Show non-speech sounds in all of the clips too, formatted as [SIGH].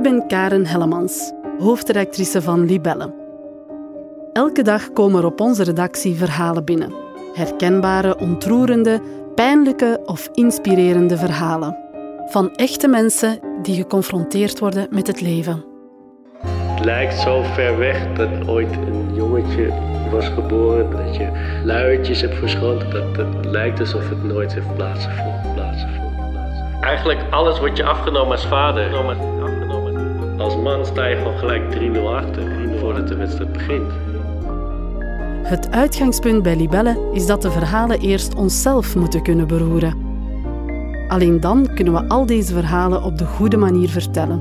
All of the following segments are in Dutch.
Ik ben Karen Hellemans, hoofdredactrice van Libelle. Elke dag komen er op onze redactie verhalen binnen. Herkenbare, ontroerende, pijnlijke of inspirerende verhalen. Van echte mensen die geconfronteerd worden met het leven. Het lijkt zo ver weg dat ooit een jongetje was geboren, dat je luiertjes hebt verschoten. Dat het lijkt alsof het nooit heeft plaatsgevonden. plaatsgevonden, plaatsgevonden. Eigenlijk alles wordt je afgenomen als vader. Als man sta je gelijk 3-0 achter voordat de wedstrijd begint. Het uitgangspunt bij Libelle is dat de verhalen eerst onszelf moeten kunnen beroeren. Alleen dan kunnen we al deze verhalen op de goede manier vertellen.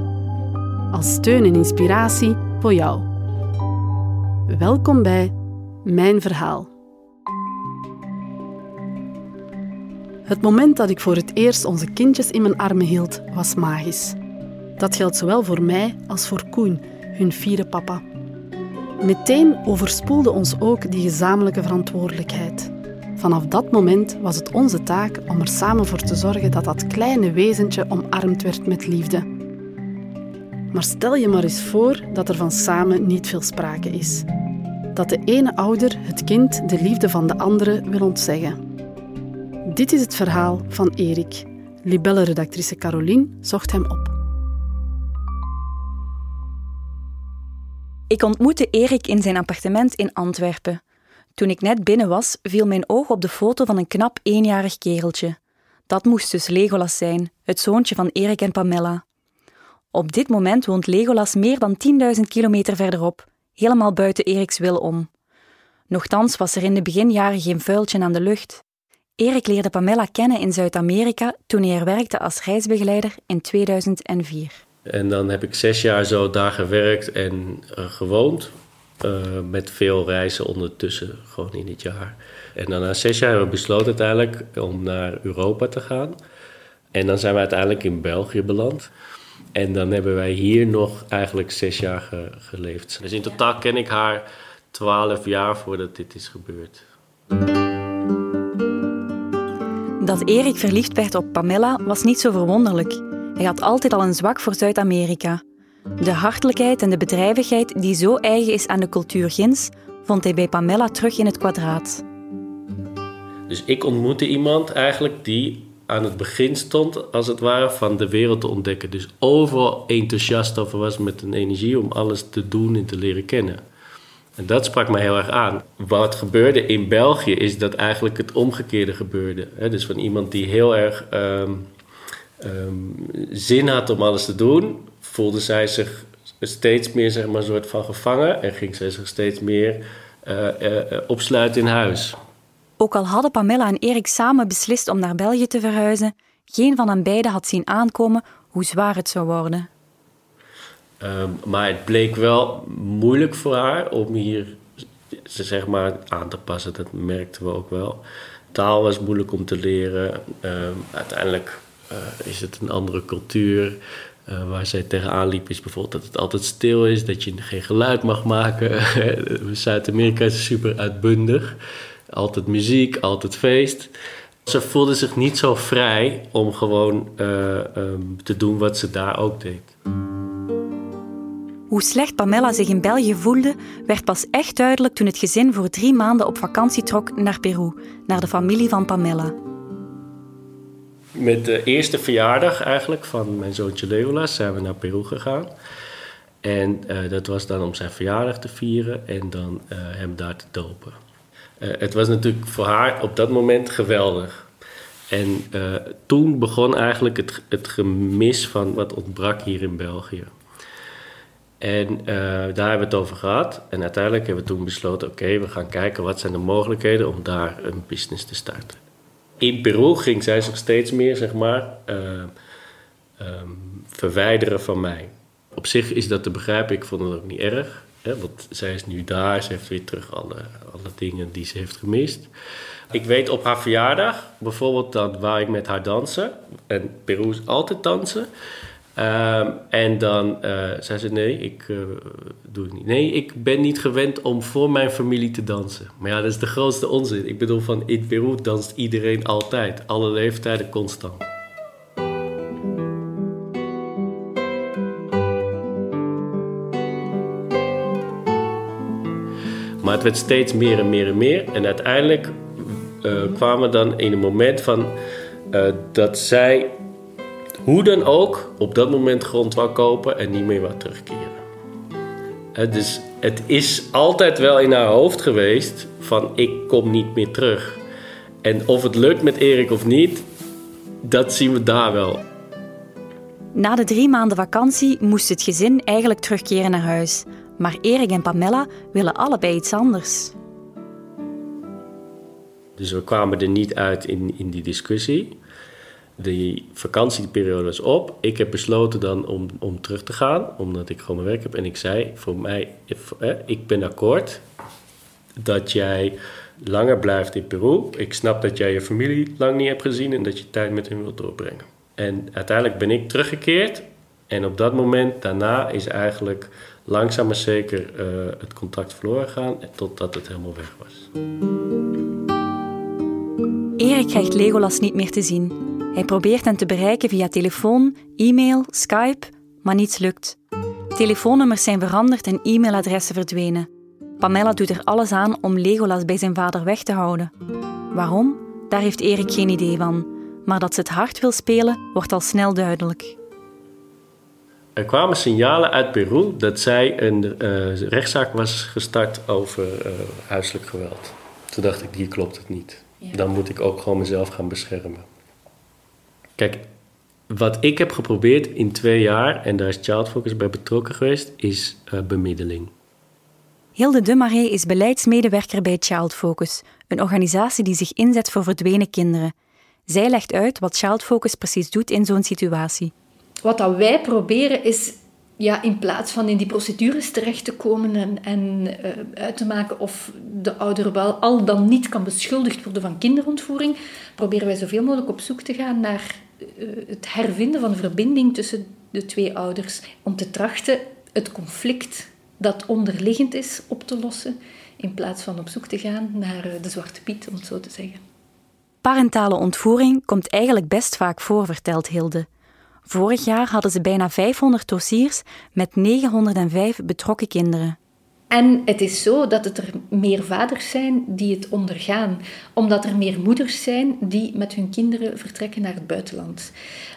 Als steun en inspiratie voor jou. Welkom bij Mijn Verhaal. Het moment dat ik voor het eerst onze kindjes in mijn armen hield, was magisch. Dat geldt zowel voor mij als voor Koen, hun vierde papa. Meteen overspoelde ons ook die gezamenlijke verantwoordelijkheid. Vanaf dat moment was het onze taak om er samen voor te zorgen dat dat kleine wezentje omarmd werd met liefde. Maar stel je maar eens voor dat er van samen niet veel sprake is. Dat de ene ouder het kind de liefde van de andere wil ontzeggen. Dit is het verhaal van Erik. Libelle-redactrice Caroline zocht hem op. Ik ontmoette Erik in zijn appartement in Antwerpen. Toen ik net binnen was, viel mijn oog op de foto van een knap eenjarig kereltje. Dat moest dus Legolas zijn, het zoontje van Erik en Pamela. Op dit moment woont Legolas meer dan 10.000 kilometer verderop, helemaal buiten Eriks wil om. Nochtans was er in de beginjaren geen vuiltje aan de lucht. Erik leerde Pamela kennen in Zuid-Amerika toen hij er werkte als reisbegeleider in 2004. En dan heb ik zes jaar zo daar gewerkt en uh, gewoond. Uh, met veel reizen ondertussen, gewoon in het jaar. En dan na zes jaar hebben we besloten uiteindelijk om naar Europa te gaan. En dan zijn we uiteindelijk in België beland. En dan hebben wij hier nog eigenlijk zes jaar ge geleefd. Dus in totaal ken ik haar twaalf jaar voordat dit is gebeurd. Dat Erik verliefd werd op Pamela was niet zo verwonderlijk. Hij had altijd al een zwak voor Zuid-Amerika. De hartelijkheid en de bedrijvigheid die zo eigen is aan de cultuur Gins, vond hij bij Pamela terug in het kwadraat. Dus ik ontmoette iemand eigenlijk die aan het begin stond, als het ware, van de wereld te ontdekken. Dus overal enthousiast over was met een energie om alles te doen en te leren kennen. En dat sprak mij heel erg aan. Wat gebeurde in België is dat eigenlijk het omgekeerde gebeurde. Dus van iemand die heel erg um, um, zin had om alles te doen, voelde zij zich steeds meer zeg maar, een soort van gevangen en ging zij zich steeds meer uh, uh, opsluiten in huis. Ook al hadden Pamela en Erik samen beslist om naar België te verhuizen, geen van hen beiden had zien aankomen hoe zwaar het zou worden. Um, maar het bleek wel moeilijk voor haar om hier ze zeg maar aan te passen. Dat merkten we ook wel. Taal was moeilijk om te leren. Um, uiteindelijk is het een andere cultuur. Uh, waar zij tegenaan liep is bijvoorbeeld dat het altijd stil is, dat je geen geluid mag maken. [LAUGHS] Zuid-Amerika is super uitbundig. Altijd muziek, altijd feest. Ze voelde zich niet zo vrij om gewoon uh, um, te doen wat ze daar ook deed. Hoe slecht Pamela zich in België voelde, werd pas echt duidelijk toen het gezin voor drie maanden op vakantie trok naar Peru, naar de familie van Pamela. Met de eerste verjaardag eigenlijk van mijn zoontje Leolas zijn we naar Peru gegaan. En uh, dat was dan om zijn verjaardag te vieren en dan uh, hem daar te dopen. Uh, het was natuurlijk voor haar op dat moment geweldig. En toen begon eigenlijk het, het gemis van wat ontbrak hier in België. En daar hebben we het over gehad. En uiteindelijk hebben we toen besloten: oké, we gaan kijken wat zijn de mogelijkheden om daar een business te starten in Peru ging zij zich steeds meer, zeg maar, uh, um, verwijderen van mij. Op zich is dat te begrijpen, ik vond het ook niet erg. Hè, want zij is nu daar, ze heeft weer terug alle, alle dingen die ze heeft gemist. Ik weet op haar verjaardag, bijvoorbeeld, dan waar ik met haar dansen. En Peru is altijd dansen. Ehm, en dan eh, uh, zei ze: Nee, ik eh, doe het niet. Nee, ik ben niet gewend om voor mijn familie te dansen. Maar ja, dat is de grootste onzin. Ik bedoel, van in Peru danst iedereen altijd, alle leeftijden constant. Maar het werd steeds meer en meer en meer. En uiteindelijk eh, kwamen we dan in een moment van dat zij hoe dan ook op dat moment grond wou kopen en niet meer wou terugkeren. Dus het is altijd wel in haar hoofd geweest van ik kom niet meer terug. En of het lukt met Erik of niet, dat zien we daar wel. Na de drie maanden vakantie moest het gezin eigenlijk terugkeren naar huis. Maar Erik en Pamela willen allebei iets anders. Dus we kwamen er niet uit in, in die discussie. Die vakantieperiode is op. Ik heb besloten dan om, om terug te gaan, omdat ik gewoon mijn werk heb. En ik zei, voor mij, ik ben akkoord dat jij langer blijft in Peru. Ik snap dat jij je familie lang niet hebt gezien en dat je tijd met hen wilt doorbrengen. En uiteindelijk ben ik teruggekeerd. En op dat moment, daarna, is eigenlijk langzaam maar zeker uh, het contact verloren gegaan. Totdat het helemaal weg was. Erik krijgt Legolas niet meer te zien. Hij probeert hen te bereiken via telefoon, e-mail, Skype, maar niets lukt. Telefoonnummers zijn veranderd en e-mailadressen verdwenen. Pamela doet er alles aan om Legolas bij zijn vader weg te houden. Waarom? Daar heeft Erik geen idee van. Maar dat ze het hard wil spelen, wordt al snel duidelijk. Er kwamen signalen uit Peru dat zij een uh, rechtszaak was gestart over uh, huiselijk geweld. Toen dacht ik, hier klopt het niet. Dan moet ik ook gewoon mezelf gaan beschermen. Kijk, wat ik heb geprobeerd in twee jaar, en daar is Child Focus bij betrokken geweest, is uh, bemiddeling. Hilde de Marais is beleidsmedewerker bij Child Focus, een organisatie die zich inzet voor verdwenen kinderen. Zij legt uit wat Child Focus precies doet in zo'n situatie. Wat dat wij proberen is ja, in plaats van in die procedures terecht te komen en, en uh, uit te maken of de ouder wel al dan niet kan beschuldigd worden van kinderontvoering, proberen wij zoveel mogelijk op zoek te gaan naar het hervinden van de verbinding tussen de twee ouders. Om te trachten het conflict dat onderliggend is op te lossen, in plaats van op zoek te gaan naar uh, de zwarte piet, om het zo te zeggen. Parentale ontvoering komt eigenlijk best vaak voor, vertelt Hilde. Vorig jaar hadden ze bijna 500 dossiers met 905 betrokken kinderen. En het is zo dat het er meer vaders zijn die het ondergaan, omdat er meer moeders zijn die met hun kinderen vertrekken naar het buitenland.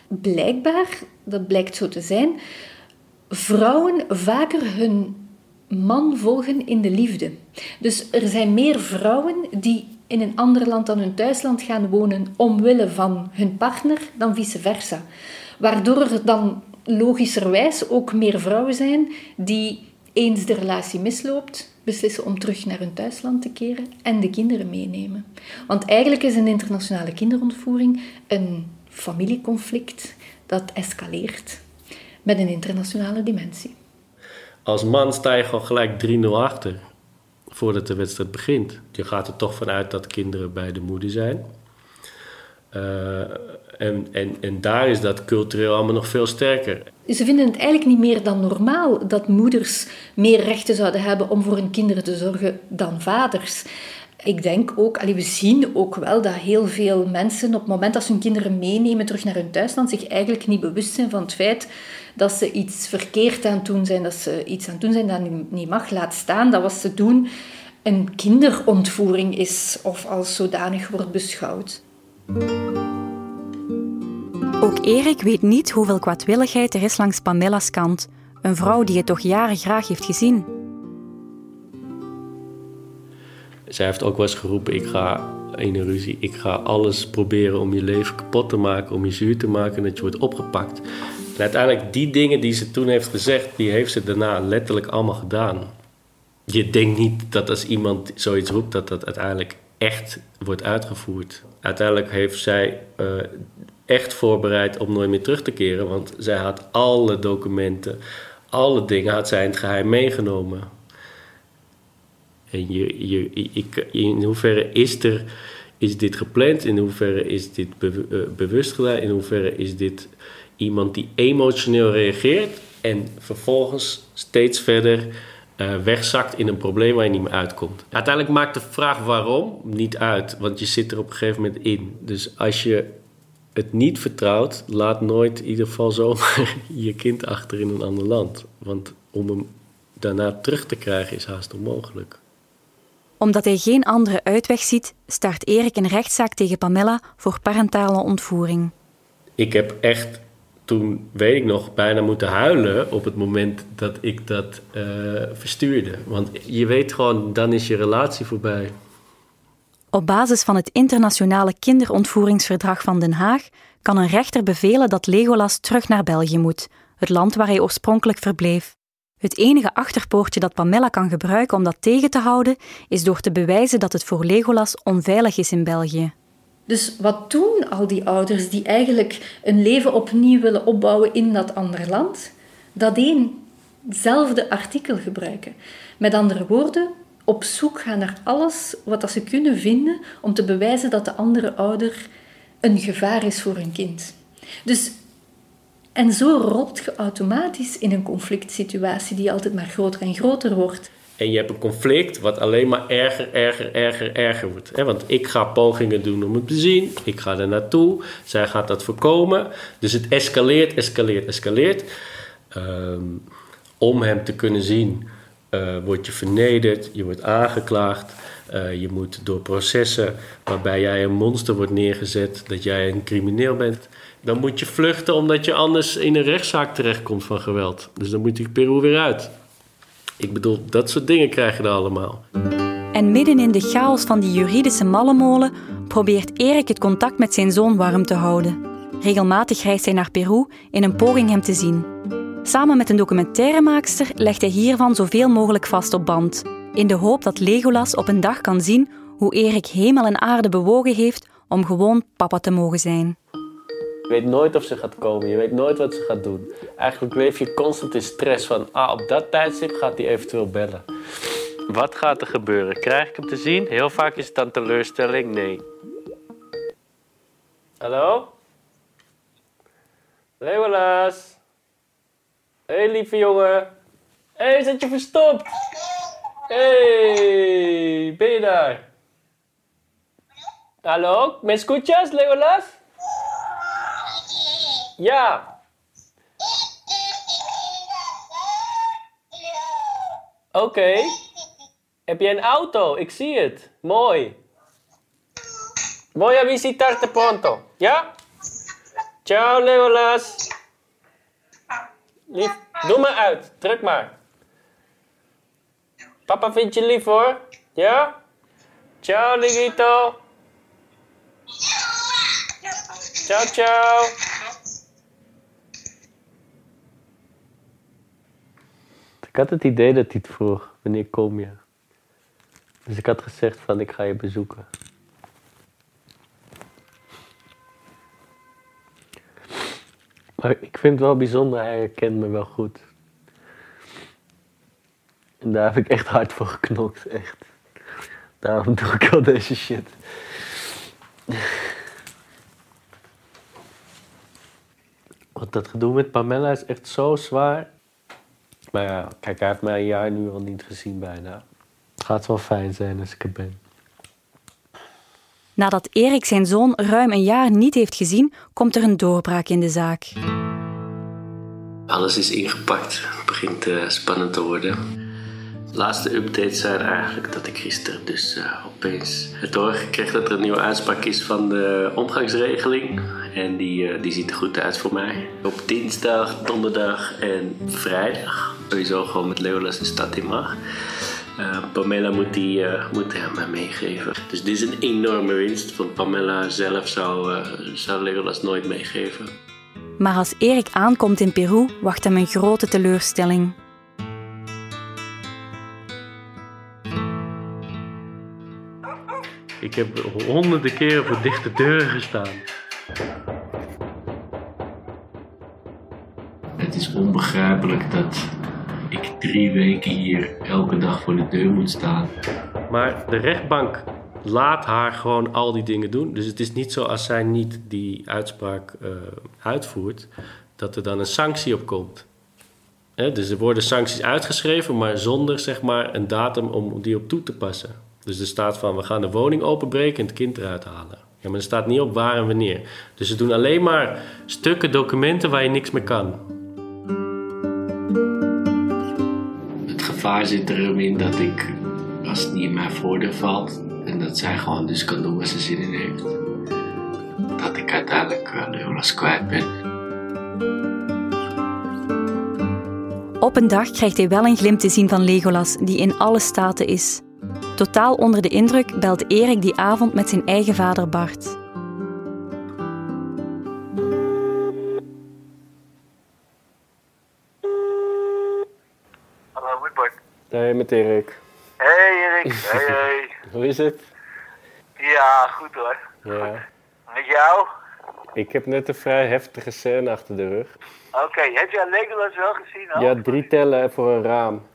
Blijkbaar, dat blijkt zo te zijn, vrouwen vaker hun man volgen in de liefde. Dus er zijn meer vrouwen die in een ander land dan hun thuisland gaan wonen omwille van hun partner dan vice versa. Waardoor er dan logischerwijs ook meer vrouwen zijn die eens de relatie misloopt, beslissen om terug naar hun thuisland te keren en de kinderen meenemen. Want eigenlijk is een internationale kinderontvoering een familieconflict dat escaleert met een internationale dimensie. Als man sta je gewoon gelijk 3-0 achter voordat de wedstrijd begint. Je gaat er toch vanuit dat kinderen bij de moeder zijn. Uh, en, en, daar is dat cultureel allemaal nog veel sterker. Ze vinden het eigenlijk niet meer dan normaal dat moeders meer rechten zouden hebben om voor hun kinderen te zorgen dan vaders. Ik denk ook, we zien ook wel dat heel veel mensen op het moment dat ze hun kinderen meenemen terug naar hun thuisland zich eigenlijk niet bewust zijn van het feit dat ze iets verkeerd aan het doen zijn, dat ze iets aan het doen zijn dat niet mag. Laat staan dat wat ze doen een kinderontvoering is of als zodanig wordt beschouwd. Ook Erik weet niet hoeveel kwaadwilligheid er is langs Pamela's kant, een vrouw die het toch jaren graag heeft gezien. Zij heeft ook wel eens geroepen: ik ga in een ruzie, ik ga alles proberen om je leven kapot te maken, om je zuur te maken, dat je wordt opgepakt. En uiteindelijk die dingen die ze toen heeft gezegd, die heeft ze daarna letterlijk allemaal gedaan. Je denkt niet dat als iemand zoiets roept, dat dat uiteindelijk echt wordt uitgevoerd. Uiteindelijk heeft zij uh, echt voorbereid om nooit meer terug te keren. Want zij had alle documenten, alle dingen had zij in het geheim meegenomen. En je, je, ik, in hoeverre is, er, is dit gepland? In hoeverre is dit eh, bewust gedaan? In hoeverre is dit iemand die emotioneel reageert en vervolgens steeds verder wegzakt in een probleem waar je niet meer uitkomt? Uiteindelijk maakt de vraag waarom niet uit, want je zit er op een gegeven moment in. Dus als je het niet vertrouwt, laat nooit in ieder geval zomaar [LAUGHS] je kind achter in een ander land. Want om hem daarna terug te krijgen is haast onmogelijk. Omdat hij geen andere uitweg ziet, start Erik een rechtszaak tegen Pamela voor parentale ontvoering. Ik heb echt toen, weet ik nog, bijna moeten huilen op het moment dat ik dat uh, verstuurde. Want je weet gewoon, dan is je relatie voorbij. Op basis van het internationale kinderontvoeringsverdrag van Den Haag kan een rechter bevelen dat Legolas terug naar België moet, het land waar hij oorspronkelijk verbleef. Het enige achterpoortje dat Pamela kan gebruiken om dat tegen te houden, is door te bewijzen dat het voor Legolas onveilig is in België. Dus wat doen al die ouders die eigenlijk een leven opnieuw willen opbouwen in dat andere land? Dat éénzelfde artikel gebruiken. Met andere woorden, op zoek gaan naar alles wat ze kunnen vinden om te bewijzen dat de andere ouder een gevaar is voor hun kind. Dus, en zo rolt je automatisch in een conflict situatie die altijd maar groter en groter wordt. En je hebt een conflict wat alleen maar erger, erger, erger, erger wordt. Want ik ga pogingen doen om het te zien. Ik ga er naartoe. Zij gaat dat voorkomen. Dus het escaleert, escaleert, escaleert. Ehm, om hem te kunnen zien, uh, word je vernederd, je wordt aangeklaagd. Uh, je moet door processen waarbij jij een monster wordt neergezet, dat jij een crimineel bent. Dan moet je vluchten omdat je anders in een rechtszaak terechtkomt van geweld. Dus dan moet je Peru weer uit. Ik bedoel, dat soort dingen krijg je allemaal. En midden in de chaos van die juridische mallenmolen probeert Erik het contact met zijn zoon warm te houden. Regelmatig reist hij naar Peru in een poging hem te zien. Samen met een documentairemaakster legt hij hiervan zoveel mogelijk vast op band, in de hoop dat Legolas op een dag kan zien hoe Erik hemel en aarde bewogen heeft om gewoon papa te mogen zijn. Je weet nooit of ze gaat komen, je weet nooit wat ze gaat doen. Eigenlijk leef je constant in stress van, ah, op dat tijdstip gaat hij eventueel bellen. Wat gaat er gebeuren? Krijg ik hem te zien? Heel vaak is het dan teleurstelling, nee. Hallo? Hé, hey, lieve jongen. Hé, hey, zit je verstopt? Hey, ben je daar? Hallo, ¿me escuchas, Legolas? Ja. Oké. Heb je een auto? Ik zie het. Mooi. Voy a visitarte pronto. Ja? Ciao, Legolas. Lief, doe maar uit. Druk maar. Papa vindt je lief hoor. Ja? Ciao, Ligito. Ciao, ciao. Ik had het idee dat hij het vroeg. Wanneer kom je? Dus ik had gezegd van ik ga je bezoeken. Maar ik vind het wel bijzonder, hij herkent me wel goed. En daar heb ik echt hard voor geknokt, echt. Daarom doe ik al deze shit. Want dat gedoe met Pamela is echt zo zwaar. Maar ja, kijk, hij heeft mij een jaar nu al niet gezien bijna. Het gaat wel fijn zijn als ik er ben. Nadat Erik zijn zoon ruim een jaar niet heeft gezien, komt er een doorbraak in de zaak. Alles is ingepakt. Het begint uh, spannend te worden. De laatste updates zijn eigenlijk dat ik gisteren dus uh, opeens het horen gekregen dat er een nieuwe uitspraak is van de omgangsregeling. En die, uh, die ziet er goed uit voor mij. Op dinsdag, donderdag en vrijdag. Sowieso gewoon met Leolas de stad in mag. Uh, Pamela moet, die, uh, moet hem meegeven. Dus dit is een enorme winst. Want Pamela zelf zou, uh, zou Legolas nooit meegeven. Maar als Erik aankomt in Peru, wacht hem een grote teleurstelling. Ik heb honderden keren voor dichte deuren gestaan. Het is onbegrijpelijk dat ik drie weken hier elke dag voor de deur moet staan. Maar de rechtbank laat haar gewoon al die dingen doen. Dus het is niet zo als zij niet die uitspraak uh, uitvoert, dat er dan een sanctie op komt. dus er worden sancties uitgeschreven, maar zonder zeg maar, een datum om die op toe te passen. Dus er staat van we gaan de woning openbreken en het kind eruit halen. Ja, maar er staat niet op waar en wanneer. Dus ze doen alleen maar stukken documenten waar je niks mee kan. Het gevaar zit erin dat ik als het niet in mijn voordeel valt en dat zij gewoon dus kan doen wat ze zin in heeft, dat ik uiteindelijk Leolas kwijt ben. Op een dag krijgt hij wel een glimp te zien van Legolas, die in alle staten is. Totaal onder de indruk belt Erik die avond met zijn eigen vader Bart. Hallo, met Bart. Hey, met Erik. Hey Erik, [LAUGHS] hey hey. Hoe is het? Ja, goed hoor. Ja. Met jou? Ik heb net een vrij heftige scène achter de rug. Oké, heb jij Legolas wel gezien? al? Ja, drie tellen voor een raam.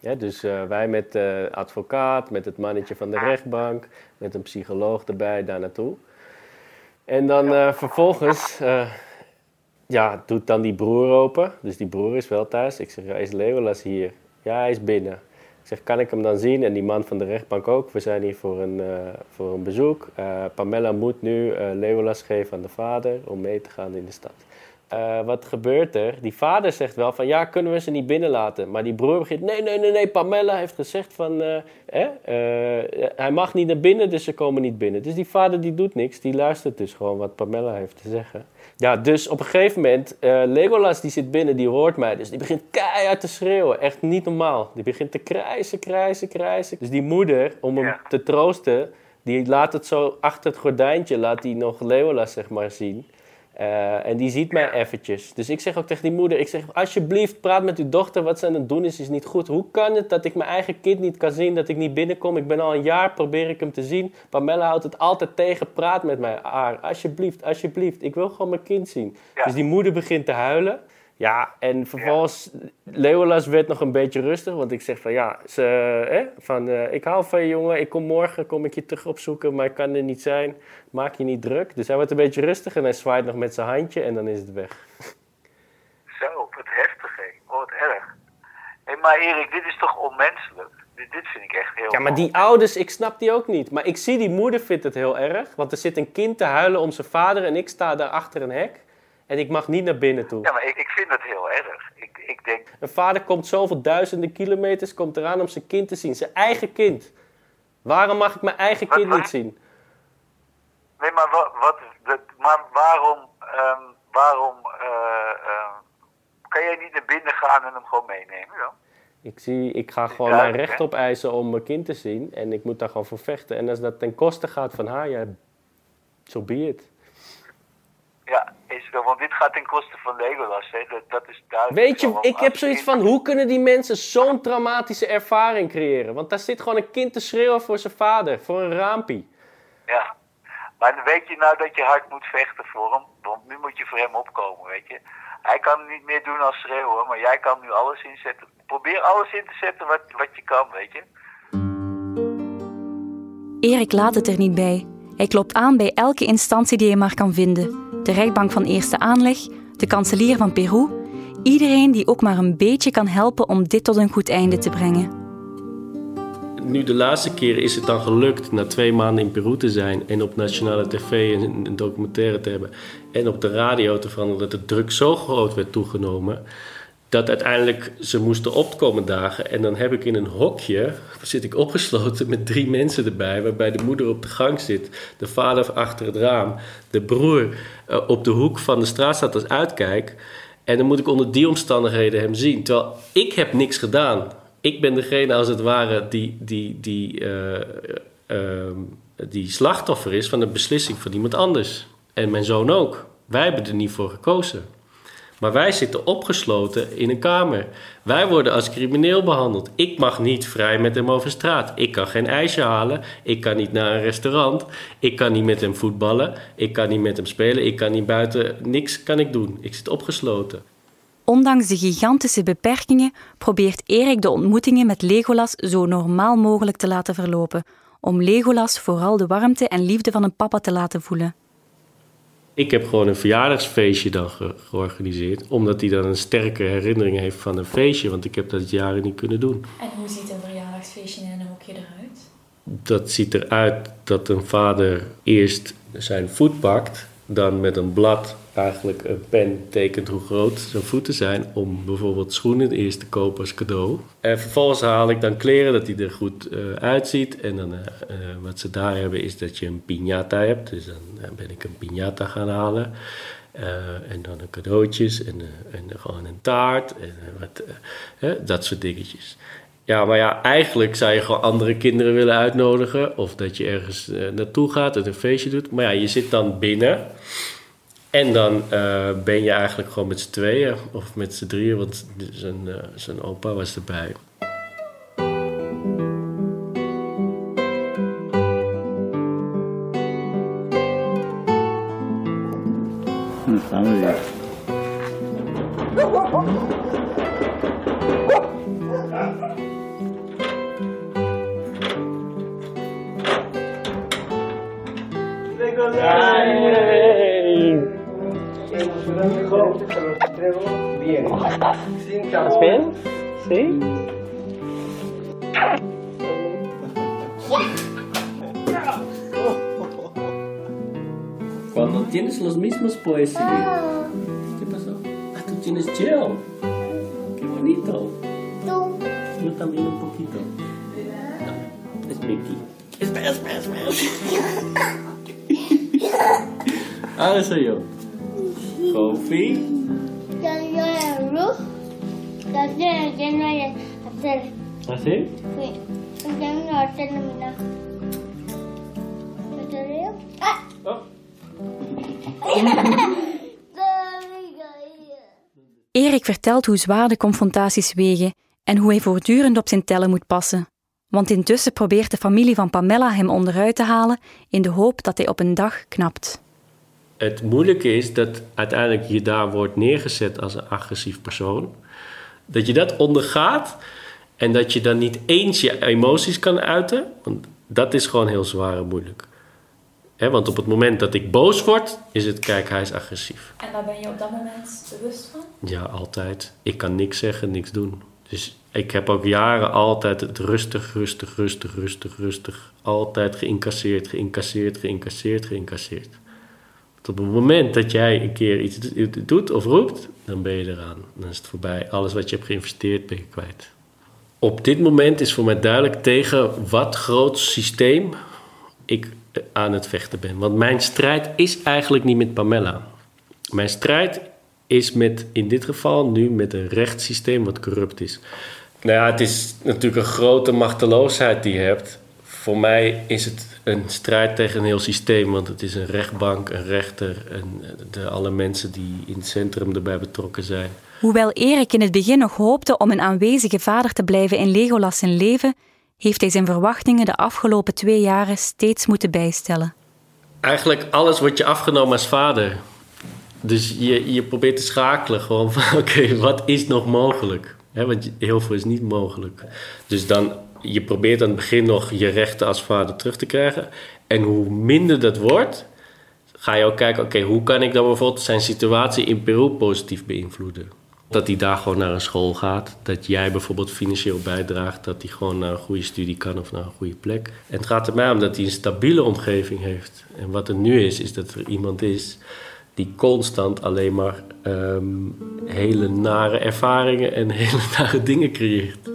Ja, dus eh, wij met de advocaat, met het mannetje van de rechtbank, met een psycholoog erbij daar naartoe. En dan eh, vervolgens, eh, ja, doet dan die broer open. Dus die broer is wel thuis. Ik zeg, ja, is Leolas hier? Ja, hij is binnen. Ik zeg, kan ik hem dan zien? En die man van de rechtbank ook. We zijn hier voor een, eh, voor een bezoek. Eh, Pamela moet nu eh, Leolas geven aan de vader om mee te gaan in de stad. Eh, wat gebeurt er? Die vader zegt wel van ja, kunnen we ze niet binnenlaten? Maar die broer begint, nee, nee, nee, nee, Pamela heeft gezegd van, eh, eh, hij mag niet naar binnen, dus ze komen niet binnen. Dus die vader die doet niks, die luistert dus gewoon wat Pamela heeft te zeggen. Ja, dus op een gegeven moment, eh, Legolas die zit binnen, die hoort mij, dus die begint keihard te schreeuwen. Echt niet normaal. Die begint te krijsen, krijsen, krijsen. Dus die moeder, om hem te troosten, die laat het zo achter het gordijntje, laat die nog Legolas zeg maar zien. Eh, en die ziet mij eventjes. Dus ik zeg ook tegen die moeder, ik zeg alsjeblieft praat met uw dochter, wat ze aan het doen is, is niet goed. Hoe kan het dat ik mijn eigen kind niet kan zien, dat ik niet binnenkom? Ik ben al een jaar, probeer ik hem te zien. Pamela houdt het altijd tegen, praat met mij. Aar, alsjeblieft, alsjeblieft, ik wil gewoon mijn kind zien. Ja. Dus die moeder begint te huilen. Ja, en vervolgens, Leolas werd nog een beetje rustig, want ik zeg van ja, ze, hè, van, eh, ik hou van je jongen, ik kom morgen, kom ik je terug opzoeken, maar ik kan er niet zijn, maak je niet druk. Dus hij wordt een beetje rustig en hij zwaait nog met zijn handje en dan is het weg. Zo, wat heftig hé. Oh, wat erg. Hé, maar Erik, dit is toch onmenselijk? Dit, dit vind ik echt heel... Ja, maar die ouders, ik snap die ook niet. Maar ik zie die moeder vindt het heel erg, want er zit een kind te huilen om zijn vader en ik sta daar achter een hek en ik mag niet naar binnen toe. Ja, maar ik, ik vind dat heel erg. Ik, ik denk, Een vader komt zoveel duizenden kilometers, komt eraan om zijn kind te zien. Zijn eigen kind. Waarom mag ik mijn eigen Wat- kind niet zien? nee, maar wat, wat maar waarom, ehm, waarom, ehm, kan jij niet naar binnen gaan en hem gewoon meenemen? Ik, zie, ik ga gewoon mijn recht opeisen om mijn kind te zien. En ik moet daar gewoon voor vechten. En als dat ten koste gaat van haar, ja, so be it. Want dit gaat ten koste van Legolas, hè? Dat, dat is duidelijk. Weet je, ik heb zoiets van, hoe kunnen die mensen zo'n traumatische ervaring creëren? Want daar zit gewoon een kind te schreeuwen voor zijn vader, voor een raampie. Ja, maar weet je nou dat je hard moet vechten voor hem? Want nu moet je voor hem opkomen, weet je. Hij kan niet meer doen als schreeuwen, maar jij kan nu alles inzetten. Probeer alles in te zetten wat, wat je kan, weet je. Erik laat het er niet bij. Hij klopt aan bij elke instantie die hij maar kan vinden. De rechtbank van eerste aanleg, de kanselier van Peru. Iedereen die ook maar een beetje kan helpen om dit tot een goed einde te brengen. Nu de laatste keer is het dan gelukt na twee maanden in Peru te zijn en op nationale tv een, documentaire te hebben en op de radio te veranderen dat de druk zo groot werd toegenomen dat uiteindelijk ze moesten opkomen dagen en dan heb ik in een hokje zit ik opgesloten met drie mensen erbij waarbij de moeder op de gang zit, de vader achter het raam, de broer eh, op de hoek van de straat staat als uitkijk en dan moet ik onder die omstandigheden hem zien terwijl ik heb niks gedaan ik ben degene als het ware die, die, die, eh, ehm, die slachtoffer is van een beslissing van iemand anders. En mijn zoon ook. Wij hebben er niet voor gekozen. Maar wij zitten opgesloten in een kamer. Wij worden als crimineel behandeld. Ik mag niet vrij met hem over straat. Ik kan geen ijsje halen. Ik kan niet naar een restaurant. Ik kan niet met hem voetballen. Ik kan niet met hem spelen. Ik kan niet buiten. Niks kan ik doen. Ik zit opgesloten. Ondanks de gigantische beperkingen probeert Erik de ontmoetingen met Legolas zo normaal mogelijk te laten verlopen, om Legolas vooral de warmte en liefde van een papa te laten voelen. Ik heb gewoon een verjaardagsfeestje dan ge- georganiseerd. Omdat hij dan een sterke herinnering heeft van een feestje. Want ik heb dat jaren niet kunnen doen. En hoe ziet een verjaardagsfeestje in een hokje eruit? Dat ziet eruit dat een vader eerst zijn voet pakt. dan met een blad eigenlijk een pen tekent hoe groot zijn voeten zijn. Om bijvoorbeeld schoenen eerst te kopen als cadeau. En vervolgens haal ik dan kleren dat hij er goed uh, uitziet. En dan uh, wat ze daar hebben is dat je een piñata hebt. Dus dan ben ik een piñata gaan halen. en dan cadeautjes en, en gewoon een taart en wat, dat soort dingetjes. Ja, maar ja, eigenlijk zou je gewoon andere kinderen willen uitnodigen. Of dat je ergens naartoe gaat en een feestje doet. Maar ja, je zit dan binnen. En dan uh, ben je eigenlijk gewoon met z'n tweeën of met z'n drieën, want zijn, uh, zijn opa was erbij. Dan gaan we weer. ¿Estás bien? ¿Sí? Cuando tienes los mismos poesías. ¿Qué pasó? Ah, tú tienes gel. Qué bonito. Yo también un poquito. No, es Mickey. Espera, espera, espera. [LAUGHS] Ahora soy yo. ¿Así? Sí. Tengo una termina. ¿Me te? ¡Ah! Oh. [LAUGHS] Erik vertelt hoe zwaar de confrontaties wegen en hoe hij voortdurend op zijn tellen moet passen. Want intussen probeert de familie van Pamela hem onderuit te halen in de hoop dat hij op een dag knapt. Het moeilijke is dat uiteindelijk je daar wordt neergezet als een agressief persoon. Dat je dat ondergaat en dat je dan niet eens je emoties kan uiten. Want dat is gewoon heel zwaar en moeilijk. He, want op het moment dat ik boos word, is het, kijk, hij is agressief. En daar ben je op dat moment bewust van? Ja, altijd. Ik kan niks zeggen, niks doen. Dus ik heb ook jaren altijd het rustig, rustig, rustig, rustig, rustig. Altijd geïncasseerd, geïncasseerd, geïncasseerd, geïncasseerd. Want op het moment dat jij een keer iets doet of roept, dan ben je eraan. Dan is het voorbij. Alles wat je hebt geïnvesteerd, ben je kwijt. Op dit moment is voor mij duidelijk tegen wat groot systeem ik aan het vechten ben. Want mijn strijd is eigenlijk niet met Pamela. Mijn strijd is met, in dit geval nu met een rechtssysteem wat corrupt is. Nou ja, het is natuurlijk een grote machteloosheid die je hebt. Voor mij is het een strijd tegen een heel systeem, want het is een rechtbank, een rechter en de, alle mensen die in het centrum erbij betrokken zijn. Hoewel Erik in het begin nog hoopte om een aanwezige vader te blijven in Legolas zijn leven, heeft hij zijn verwachtingen de afgelopen twee jaren steeds moeten bijstellen. Eigenlijk alles wordt je afgenomen als vader. Dus je, je probeert te schakelen gewoon van [LAUGHS] oké, wat is nog mogelijk? want heel veel is niet mogelijk. Dus dan, je probeert aan het begin nog je rechten als vader terug te krijgen. En hoe minder dat wordt, ga je ook kijken, oké, hoe kan ik dan bijvoorbeeld zijn situatie in Peru positief beïnvloeden? Dat hij daar gewoon naar een school gaat. Dat jij bijvoorbeeld financieel bijdraagt. Dat hij gewoon naar een goede studie kan of naar een goede plek. En het gaat er mij om dat hij een stabiele omgeving heeft. En wat er nu is, is dat er iemand is die constant alleen maar um, hele nare ervaringen en [LAUGHS] hele nare dingen creëert.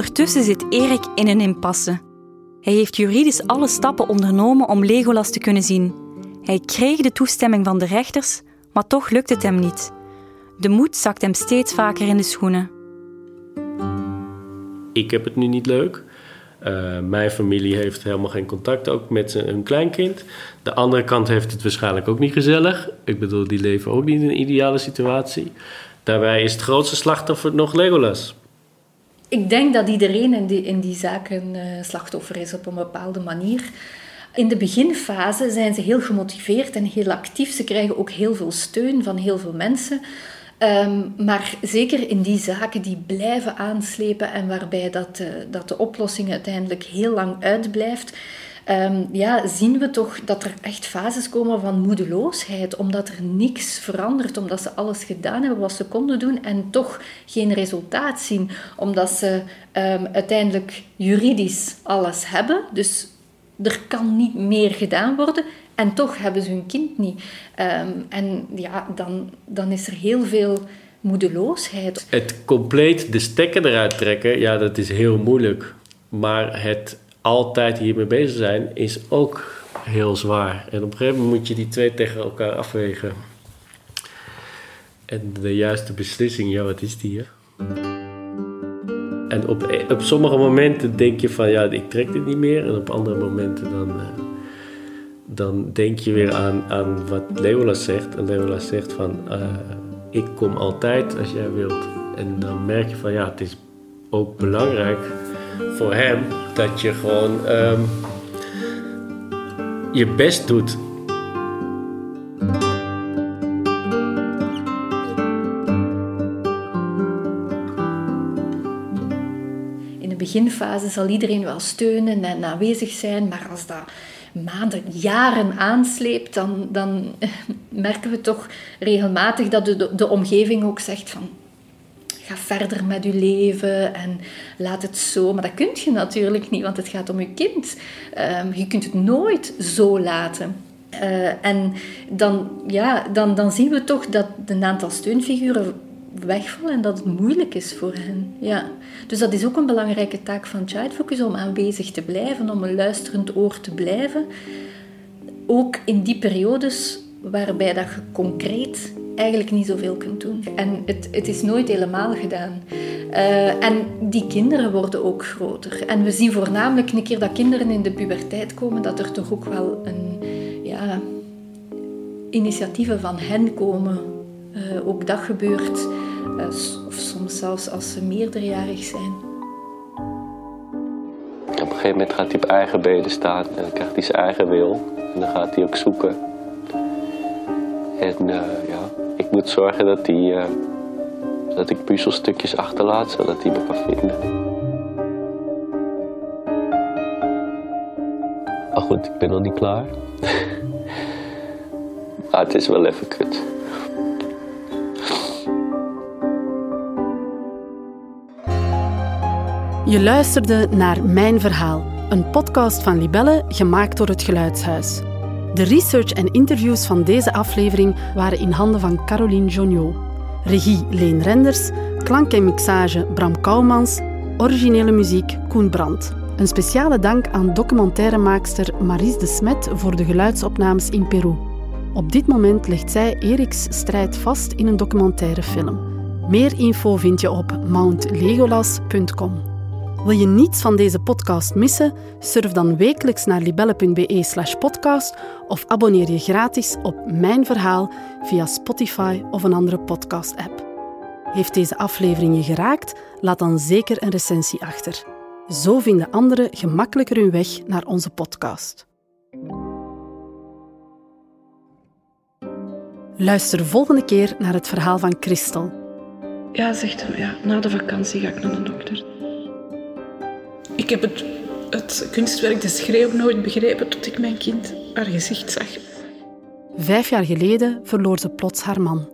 Ondertussen zit Erik in een impasse. Hij heeft juridisch alle stappen ondernomen om Legolas te kunnen zien. Hij kreeg de toestemming van de rechters, maar toch lukt het hem niet. De moed zakt hem steeds vaker in de schoenen. Ik heb het nu niet leuk. Uh, mijn familie heeft helemaal geen contact ook met hun kleinkind. De andere kant heeft het waarschijnlijk ook niet gezellig. Ik bedoel, die leven ook niet in een ideale situatie. Daarbij is het grootste slachtoffer nog Legolas. Ik denk dat iedereen in die, in die zaken uh, slachtoffer is op een bepaalde manier. In de beginfase zijn ze heel gemotiveerd en heel actief. Ze krijgen ook heel veel steun van heel veel mensen. Ehm, maar zeker in die zaken die blijven aanslepen en waarbij dat, uh, dat de oplossing uiteindelijk heel lang uitblijft, um, ja, zien we toch dat er echt fases komen van moedeloosheid, omdat er niks verandert, omdat ze alles gedaan hebben wat ze konden doen en toch geen resultaat zien, omdat ze um, uiteindelijk juridisch alles hebben. Dus er kan niet meer gedaan worden en toch hebben ze hun kind niet. Um, en ja, dan, dan is er heel veel moedeloosheid. Het compleet de stekker eruit trekken, ja, dat is heel moeilijk. Maar het altijd hiermee bezig zijn is ook heel zwaar. En op een gegeven moment moet je die twee tegen elkaar afwegen. En de juiste beslissing, ja, wat is die? Hè? En op, op sommige momenten denk je van ja, ik trek dit niet meer. En op andere momenten dan, uh, dan denk je weer aan, aan wat Leolas zegt. En Leolas zegt van uh, ik kom altijd als jij wilt. En dan merk je van ja, het is ook belangrijk voor hem dat je gewoon um, je best doet. In de beginfase zal iedereen wel steunen en aanwezig zijn, maar als dat maanden, jaren aansleept, dan, dan [LAUGHS] merken we toch regelmatig dat de, de omgeving ook zegt van ga verder met je leven en laat het zo. Maar dat kun je natuurlijk niet, want het gaat om je kind. Um, je kunt het nooit zo laten. Uh, en dan, ja, dan, dan zien we toch dat een aantal steunfiguren wegvallen en dat het moeilijk is voor hen. Ja. Dus dat is ook een belangrijke taak van Child Focus om aanwezig te blijven, om een luisterend oor te blijven. Ook in die periodes waarbij dat je concreet eigenlijk niet zoveel kunt doen. En het, het is nooit helemaal gedaan. Uh, en die kinderen worden ook groter. En we zien voornamelijk een keer dat kinderen in de puberteit komen, dat er toch ook wel een, ja, initiatieven van hen komen. Uh, ook dat gebeurt. Uh, of soms zelfs als ze meerderjarig zijn. Op een gegeven moment gaat hij op eigen benen staan en dan krijgt hij zijn eigen wil. En dan gaat hij ook zoeken. En ja, ik moet zorgen dat, die, uh, dat ik puzzelstukjes achterlaat, zodat hij me kan vinden. Maar goed, ik ben nog niet klaar. [LAUGHS] maar het is wel even kut. Je luisterde naar Mijn Verhaal, een podcast van Libelle gemaakt door het Geluidshuis. De research en interviews van deze aflevering waren in handen van Caroline Joniot. Regie Leen Renders, klank en mixage Bram Kouwmans, originele muziek Koen Brandt. Een speciale dank aan documentairemaakster Maries de Smet voor de geluidsopnames in Peru. Op dit moment legt zij Eriks strijd vast in een documentairefilm. Meer info vind je op mountlegolas.com. Wil je niets van deze podcast missen? Surf dan wekelijks naar libelle.be slash podcast of abonneer je gratis op Mijn Verhaal via Spotify of een andere podcast-app. Heeft deze aflevering je geraakt? Laat dan zeker een recensie achter. Zo vinden anderen gemakkelijker hun weg naar onze podcast. Luister volgende keer naar het verhaal van Christel. Ja, zegt hem, ja, na de vakantie ga ik naar de dokter. Ik heb het, het kunstwerk De Schreeuw nooit begrepen tot ik mijn kind haar gezicht zag. Vijf jaar geleden verloor ze plots haar man.